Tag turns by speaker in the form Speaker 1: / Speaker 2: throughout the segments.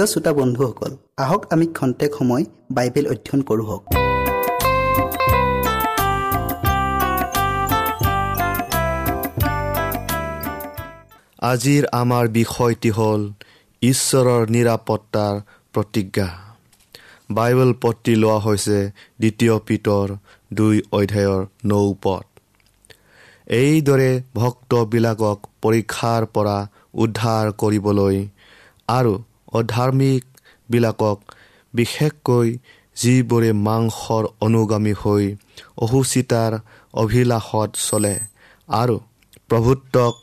Speaker 1: প্ৰিয় শ্ৰোতা বন্ধুসকল আহক আমি খন্তেক সময় বাইবেল অধ্যয়ন কৰোঁ
Speaker 2: আজিৰ আমাৰ বিষয়টি হ'ল ঈশ্বৰৰ নিৰাপত্তাৰ প্ৰতিজ্ঞা। বাইবেল পত্ৰি লোৱা হৈছে দ্বিতীয় পিতৰ দুই অধ্যায়ৰ নৌ পথ। এইদৰে ভক্তবিলাকক পৰীক্ষাৰ পৰা উদ্ধাৰ কৰিবলৈ আৰু অধাৰ্মিকবিলাকক বিশেষকৈ যিবোৰে মাংসৰ অনুগামী হৈ অসুচিতাৰ অভিলাষত চলে আৰু প্ৰভুত্বক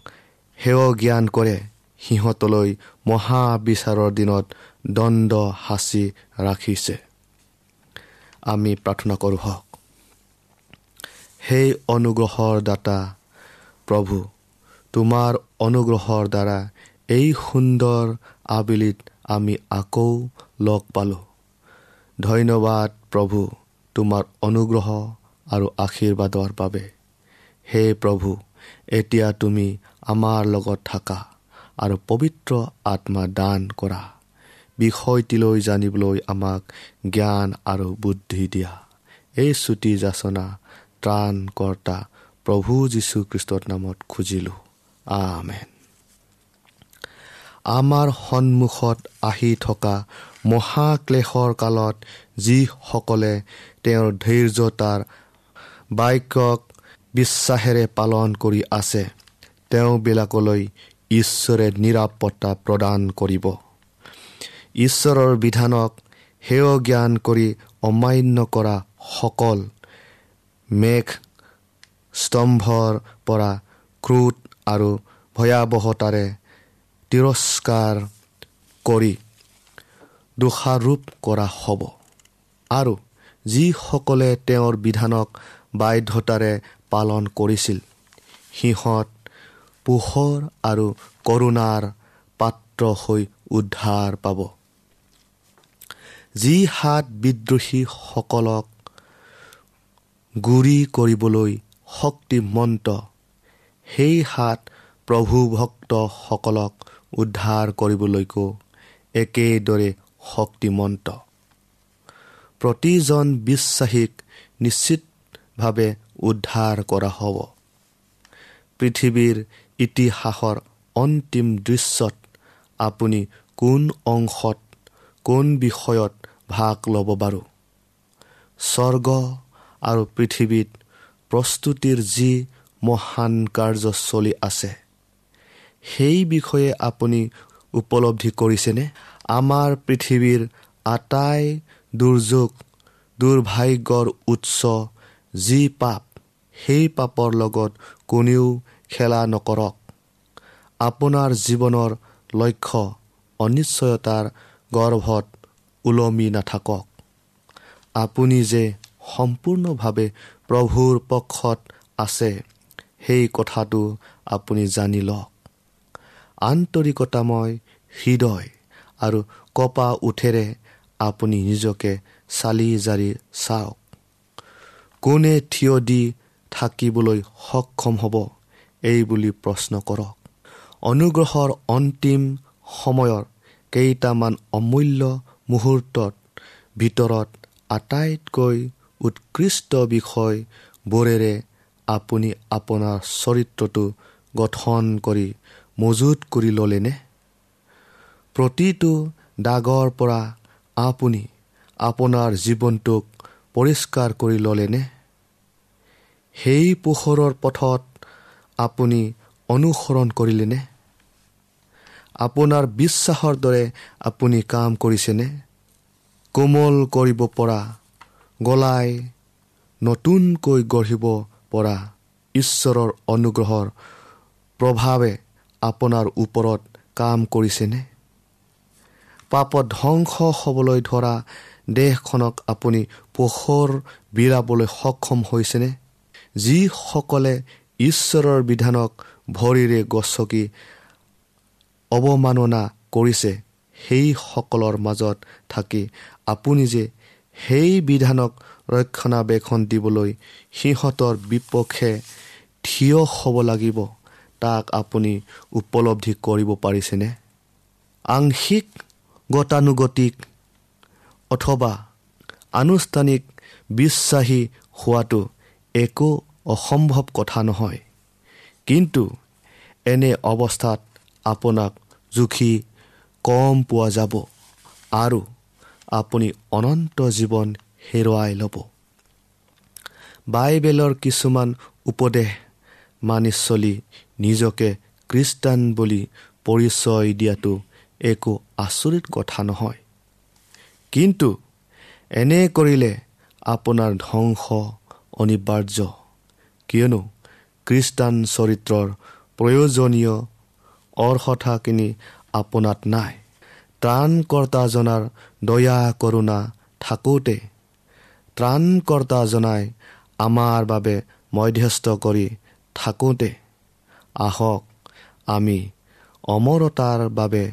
Speaker 2: সেৱ জ্ঞান কৰে সিহঁতলৈ মহাবিচাৰৰ দিনত দণ্ড সাঁচি ৰাখিছে। আমি প্ৰাৰ্থনা কৰোঁ হওক। সেই অনুগ্ৰহৰ দাতা প্ৰভু তোমাৰ অনুগ্ৰহৰ দ্বাৰা এই সুন্দৰ আবেলিত আমি আকৌ লগ পালোঁ। ধন্যবাদ প্ৰভু তোমাৰ অনুগ্ৰহ আৰু আশীৰ্বাদৰ বাবে। হে প্ৰভু এতিয়া তুমি আমাৰ লগত থাকা আৰু পবিত্ৰ আত্মা দান কৰা। বিষয়টিলৈ জানিবলৈ আমাক জ্ঞান আৰু বুদ্ধি দিয়া। এই চুটি যাচনা ত্ৰাণকৰ্তা প্ৰভু যীশুখ্ৰীষ্টৰ নামত খুজিলোঁ। আমেন। আমাৰ সন্মুখত আহি থকা মহাক্লেশৰ কালত যিসকলে তেওঁৰ ধৈৰ্যতাৰ বাক্যক বিশ্বাসেৰে পালন কৰি আছে তেওঁবিলাকলৈ ঈশ্বৰে নিৰাপত্তা প্ৰদান কৰিব। ঈশ্বৰৰ বিধানক সেয় জ্ঞান কৰি অমান্য কৰা সকল মেঘ স্তম্ভৰ পৰা ক্ৰোধ আৰু ভয়াৱহতাৰে তিৰস্কাৰ কৰি দোষাৰোপ কৰা হ'ব। আৰু যিসকলে তেওঁৰ বিধানক বাধ্যতাৰে পালন কৰিছিল সিহঁত পোহৰ আৰু কৰোণাৰ পাত্ৰ হৈ উদ্ধাৰ পাব। যি হাত বিদ্ৰোহীসকলক গুৰি কৰিবলৈ শক্তিমন্ত সেই হাত প্ৰভু ভক্তসকলক উদ্ধাৰ কৰিবলৈকো একেদৰে শক্তিমন্ত। প্ৰতিজন বিশ্বাসীক নিশ্চিতভাৱে উদ্ধাৰ কৰা হ'ব। পৃথিৱীৰ ইতিহাসৰ অন্তিম দৃশ্যত আপুনি কোন অংশত কোন বিষয়ত ভাগ ল'ব বাৰু স্বৰ্গ আৰু পৃথিৱীত প্ৰস্তুতিৰ যি মহান কাৰ্য চলি আছে সেই বিষয়ে আপুনি উপলব্ধি কৰিছেনে? আমাৰ পৃথিৱীৰ আটাই দুৰ্যোগ দুৰ্ভাগ্যৰ উৎস যি পাপ সেই পাপৰ লগত কোনেও খেলা নকৰক। আপোনাৰ জীৱনৰ লক্ষ্য অনিশ্চয়তাৰ গৰ্ভত ওলমি নাথাকক। আপুনি যে সম্পূৰ্ণভাৱে প্ৰভুৰ পক্ষত আছে সেই কথাটো আপুনি জানি লওক। আন্তৰিকতাময় হৃদয় আৰু কপা উঠেৰে আপুনি নিজকে চালি জাৰি চাওক। কোনে থিয় দি থাকিবলৈ সক্ষম হ'ব এই বুলি প্ৰশ্ন কৰক। অনুগ্ৰহৰ অন্তিম সময়ৰ কেইটামান অমূল্য মুহূৰ্তত ভিতৰত আটাইতকৈ উৎকৃষ্ট বিষয়বোৰেৰে আপুনি আপোনাৰ চৰিত্ৰটো গঠন কৰি মজুত কৰি ল'লেনে? প্ৰতিটো দাগৰ পৰা আপুনি আপোনাৰ জীৱনটোক পৰিষ্কাৰ কৰি ল'লেনে? সেই পোহৰৰ পথত আপুনি অনুসৰণ কৰিলেনে? আপোনাৰ বিশ্বাসৰ দৰে আপুনি কাম কৰিছেনে? কোমল কৰিব পৰা গলাই নতুনকৈ গঢ়িব পৰা ঈশ্বৰৰ অনুগ্ৰহৰ প্ৰভাৱে আপোনাৰ ওপৰত কাম কৰিছেনে? পাপত ধ্বংস হ'বলৈ ধৰা দেশখনক আপুনি পোহৰ বিলাবলৈ সক্ষম হৈছেনে? যিসকলে ঈশ্বৰৰ বিধানক ভৰিৰে গছকি অৱমাননা কৰিছে সেইসকলৰ মাজত থাকি আপুনি যে সেই বিধানক ৰক্ষণাবেক্ষণ দিবলৈ সিহঁতৰ বিপক্ষে থিয় হ'ব লাগিব। তাক আপুনি উপলব্ধি কৰিব পাৰিছেনে? আংশিক গতানুগতিক অথবা আনুষ্ঠানিক বিশ্বাসী হোৱাটো একো অসম্ভৱ কথা নহয়। কিন্তু এনে অৱস্থাত আপোনাক জুখি কম পোৱা যাব আৰু আপুনি অনন্ত জীৱন হেৰুৱাই ল'ব। বাইবেলৰ কিছুমান উপদেশ মানি চলি নিজকে খ্ৰীষ্টান বুলি পৰিচয় দিয়াটো একো আচৰিত কথা নহয়। কিন্তু এনে কৰিলে আপোনাৰ ধ্বংস অনিবাৰ্য। কিয়নো খ্ৰীষ্টান চৰিত্ৰৰ প্ৰয়োজনীয় অৰ্হতাখিনি আপোনাত নাই। ত্ৰাণকৰ্তাজনাৰ দয়া কৰোণা থাকোঁতে ত্ৰাণকৰ্তাজনাই আমাৰ বাবে মধ্যস্থ কৰি থাকোঁতে আহক আমি অমৰতাৰ বাবে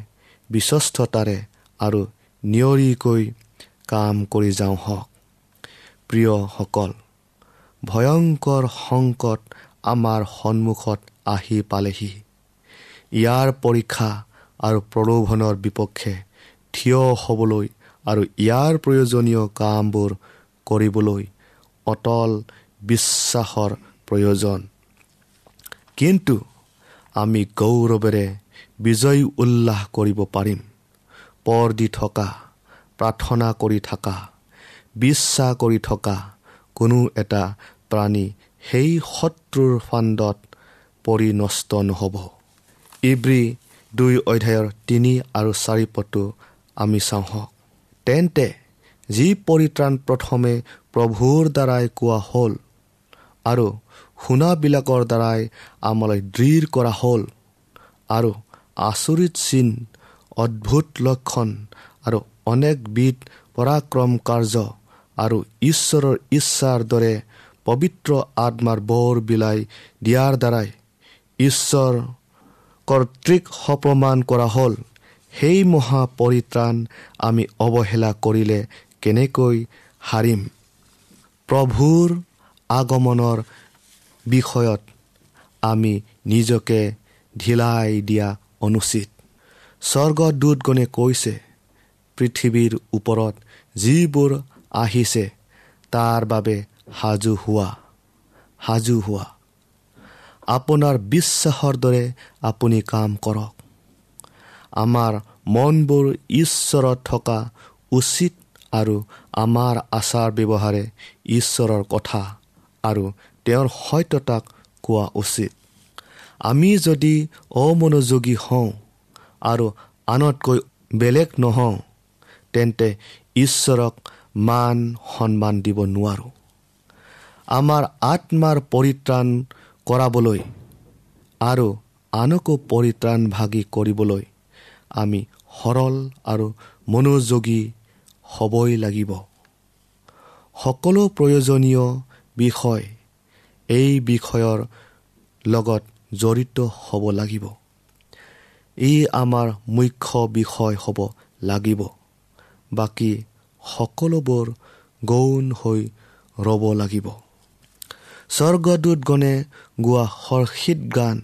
Speaker 2: বিশ্বস্ততাৰে আৰু নিয়ৰিকৈ কাম কৰি যাওঁ হওক। প্ৰিয়সকল ভয়ংকৰ সংকট আমাৰ সন্মুখত আহি পালেহি। ইয়াৰ পৰীক্ষা আৰু প্ৰলোভনৰ বিপক্ষে থিয় হ'বলৈ আৰু ইয়াৰ প্ৰয়োজনীয় কামবোৰ কৰিবলৈ অটল বিশ্বাসৰ প্ৰয়োজন। কিন্তু আমি গৌৰৱেৰে বিজয় উল্লাস কৰিব পাৰিম। পৰ দি থকা প্ৰাৰ্থনা কৰি থকা বিশ্বাস কৰি থকা কোনো এটা প্ৰাণী সেই শত্ৰুৰ ফাণ্ডত পৰি নষ্ট নহ'ব। ইব্ৰী দুই অধ্যায়ৰ তিনি আৰু চাৰি পদটো আমি চাওঁ হওক তেন্তে যি পৰিত্ৰাণ প্ৰথমে প্ৰভুৰ দ্বাৰাই কোৱা হ'ল আৰু শুনাবিলাকৰ দ্বাৰাই আমালৈ দৃঢ় কৰা হ'ল আৰু আচৰিত চিন অদ্ভুত লক্ষণ আৰু অনেকবিধ পৰাক্ৰম কাৰ্য আৰু ঈশ্বৰৰ ইচ্ছাৰ দৰে পবিত্ৰ আত্মাৰ বৰ বিলাই দিয়াৰ দ্বাৰাই ঈশ্বৰ কৰ্তৃক সপ্ৰমাণ কৰা হ'ল। সেই মহা পৰিত্ৰাণ আমি অৱহেলা কৰিলে কেনেকৈ হাৰিম? প্ৰভুৰ আগমনৰ বিষয়ত আমি নিজকে ঢিলাই দিয়া অনুচিত। স্বৰ্গদূতগণে কৈছে পৃথিৱীৰ ওপৰত যিবোৰ আহিছে তাৰ বাবে সাজু হোৱা সাজু হোৱা। আপোনাৰ বিশ্বাসৰ দৰে আপুনি কাম কৰক। আমাৰ মনবোৰ ঈশ্বৰত থকা উচিত আৰু আমাৰ আচাৰ ব্যৱহাৰে ঈশ্বৰৰ কথা আৰু তেওঁৰ সত্যতাক কোৱা উচিত। আমি যদি অমনোযোগী হওঁ আৰু আনতকৈ বেলেগ নহওঁ তেন্তে ঈশ্বৰক মান সন্মান দিব নোৱাৰোঁ। আমাৰ আত্মাৰ পৰিত্ৰাণ কৰাবলৈ আৰু আনকো পৰিত্ৰাণ ভাগি কৰিবলৈ আমি সৰল আৰু মনোযোগী হ'বই লাগিব। সকলো প্ৰয়োজনীয় বিষয় এই বিষয়ৰ লগত জড়িত হ'ব লাগিব। ই আমাৰ মুখ্য বিষয় হ'ব লাগিব। বাকী সকলোবোৰ গৌণ হৈ ৰ'ব লাগিব। স্বৰ্গদূতগণে গোৱা হৰ্ষিত গান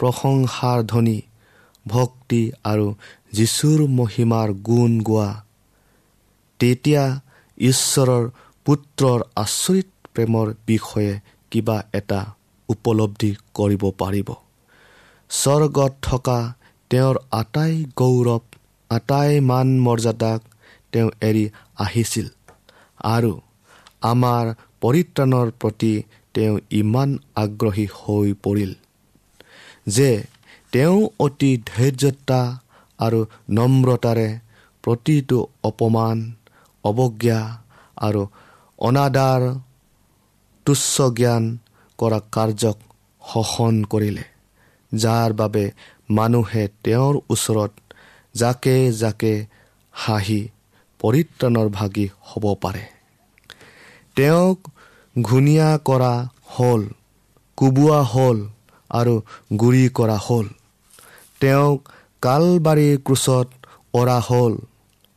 Speaker 2: প্ৰশংসাৰ ধ্বনি ভক্তি আৰু যীশুৰ মহিমাৰ গুণ গোৱা। তেতিয়া ঈশ্বৰৰ পুত্ৰৰ আচৰিত প্ৰেমৰ বিষয়ে কিবা এটা উপলব্ধি কৰিব পাৰিব। স্বৰ্গত থকা তেওঁৰ আটাই গৌৰৱ আটাই মান মৰ্যাদাক তেওঁ এৰি আহিছিল আৰু আমাৰ পৰিত্ৰাণৰ প্ৰতি তেওঁ ইমান আগ্ৰহী হৈ পৰিল যে তেওঁ অতি ধৈৰ্যতা আৰু নম্ৰতাৰে প্ৰতিটো অপমান অৱজ্ঞা আৰু অনাদাৰ তুচ্ছ জ্ঞান কৰা কাৰ্যক শোষণ কৰিলে যাৰ বাবে মানুহে তেওঁৰ ওচৰত জাকে জাকে হাঁহি পৰিত্ৰাণৰ ভাগি হ'ব পাৰে। তেওঁক ঘূণীয়া কৰা হ'ল কোবোৱা হ'ল আৰু গুৰি কৰা হ'ল। তেওঁক কালবাৰীৰ ক্ৰোচত অৰা হ'ল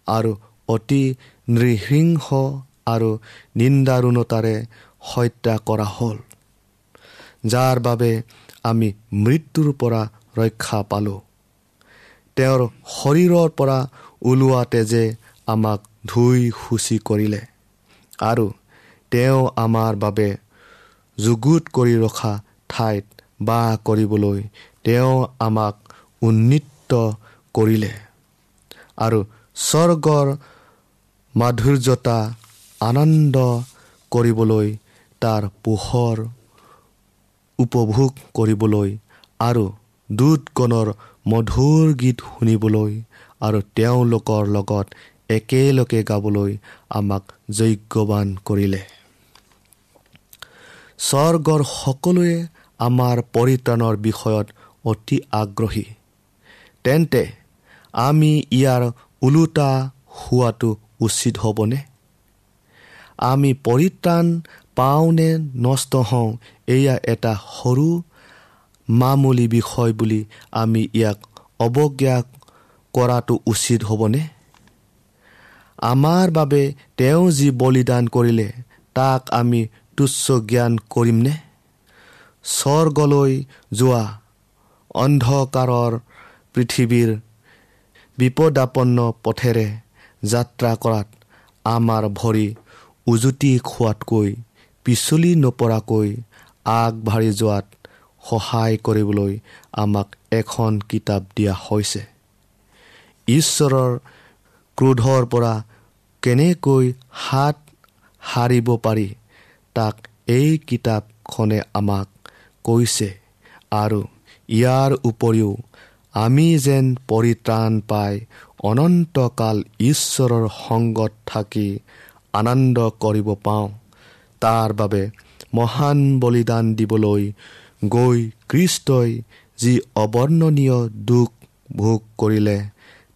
Speaker 2: আৰু অতি নৃসিংহ আৰু নিন্দাৰুণতাৰে হত্যা কৰা হ'ল যাৰ বাবে আমি মৃত্যুৰ পৰা ৰক্ষা পালোঁ। তেওঁৰ শৰীৰৰ পৰা ওলোৱা তেজে আমাক ধুই শুচি কৰিলে আৰু তেওঁ আমাৰ বাবে যুগুত কৰি ৰখা ঠাইত বাস কৰিবলৈ তেওঁ আমাক উন্নীত কৰিলে আৰু স্বৰ্গৰ মাধুৰ্যতা আনন্দ কৰিবলৈ তাৰ পোহৰ উপভোগ কৰিবলৈ আৰু দুধগণৰ মধুৰ গীত শুনিবলৈ আৰু তেওঁলোকৰ লগত একেলগে গাবলৈ আমাক যজ্ঞৱান কৰিলে। স্বৰ্গৰ সকলোৱে আমাৰ পৰিত্ৰাণৰ বিষয়ত অতি আগ্ৰহী। তেন্তে আমি ইয়াৰ ওলোটা হোৱাটো উচিত হ'বনে? আমি পৰিত্ৰাণ পাওঁনে নষ্ট হওঁ এয়া এটা সৰু মামুলি বিষয় বুলি আমি ইয়াক অৱজ্ঞা কৰাটো উচিত হ'বনে? আমাৰ বাবে তেওঁ যি বলিদান কৰিলে তাক আমি তুচ্ছ জ্ঞান কৰিমনে? স্বৰ্গলৈ যোৱা অন্ধকাৰৰ পৃথিৱীৰ বিপদাপন্ন পথেৰে যাত্ৰা কৰাত আমাৰ ভৰি উজুতি খোৱাতকৈ পিছলি নপৰাকৈ আগবাঢ়ি যোৱাত সহায় কৰিবলৈ আমাক এখন কিতাপ দিয়া হৈছে। ঈশ্বৰৰ ক্ৰোধৰ পৰা কেনেকৈ হাত সাৰিব পাৰি তাক এই কিতাপখনে আমাক কৈছে আৰু ইয়াৰ উপৰিও আমি যেন পৰিত্ৰাণ পাই অনন্তকাল ঈশ্বৰৰ সংগত থাকি আনন্দ কৰিব পাওঁ। তাৰ বাবে মহান বলিদান দিবলৈ গৈ কৃষ্টই যি অৱৰ্ণনীয় দুখ ভোগ কৰিলে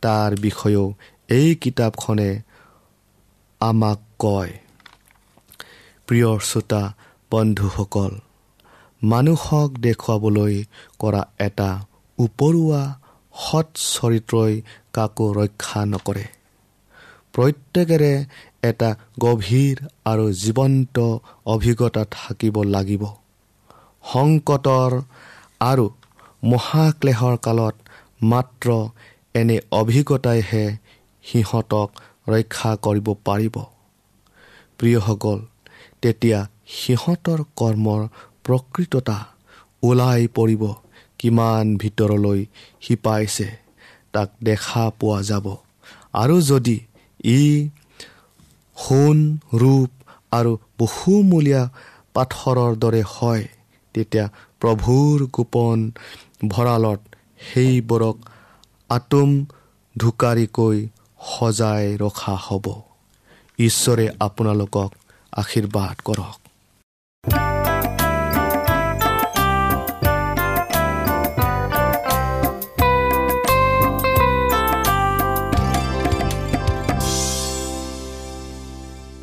Speaker 2: তাৰ বিষয়েও এই কিতাপখনে আমাক কয়। প্ৰিয় শ্ৰোতা বন্ধুসকল মানুহক দেখুৱাবলৈ কৰা এটা উপৰুৱা সৎ চৰিত্ৰই কাকো ৰক্ষা নকৰে। প্ৰত্যেকেৰে এটা গভীৰ আৰু জীৱন্ত অভিজ্ঞতা থাকিব লাগিব। সংকটৰ আৰু মহাক্লেশৰ কালত মাত্ৰ এনে অভিজ্ঞতাইহে সিহঁতক ৰক্ষা কৰিব পাৰিব। প্ৰিয়সকল তেতিয়া সিহঁতৰ কৰ্মৰ প্ৰকৃততা ওলাই পৰিব কিমান ভিতৰলৈ শিপাইছে তাক দেখা পোৱা যাব। আৰু যদি ই সোণ ৰূপ আৰু বহুমূলীয়া পাথৰৰ দৰে হয় তেতিয়া প্ৰভুৰ গোপন ভঁৰালত সেইবোৰক আটোম ঢুকাৰিকৈ সজাই ৰখা হ'ব। ঈশ্বৰে আপোনালোকক আশীৰ্বাদ কৰক।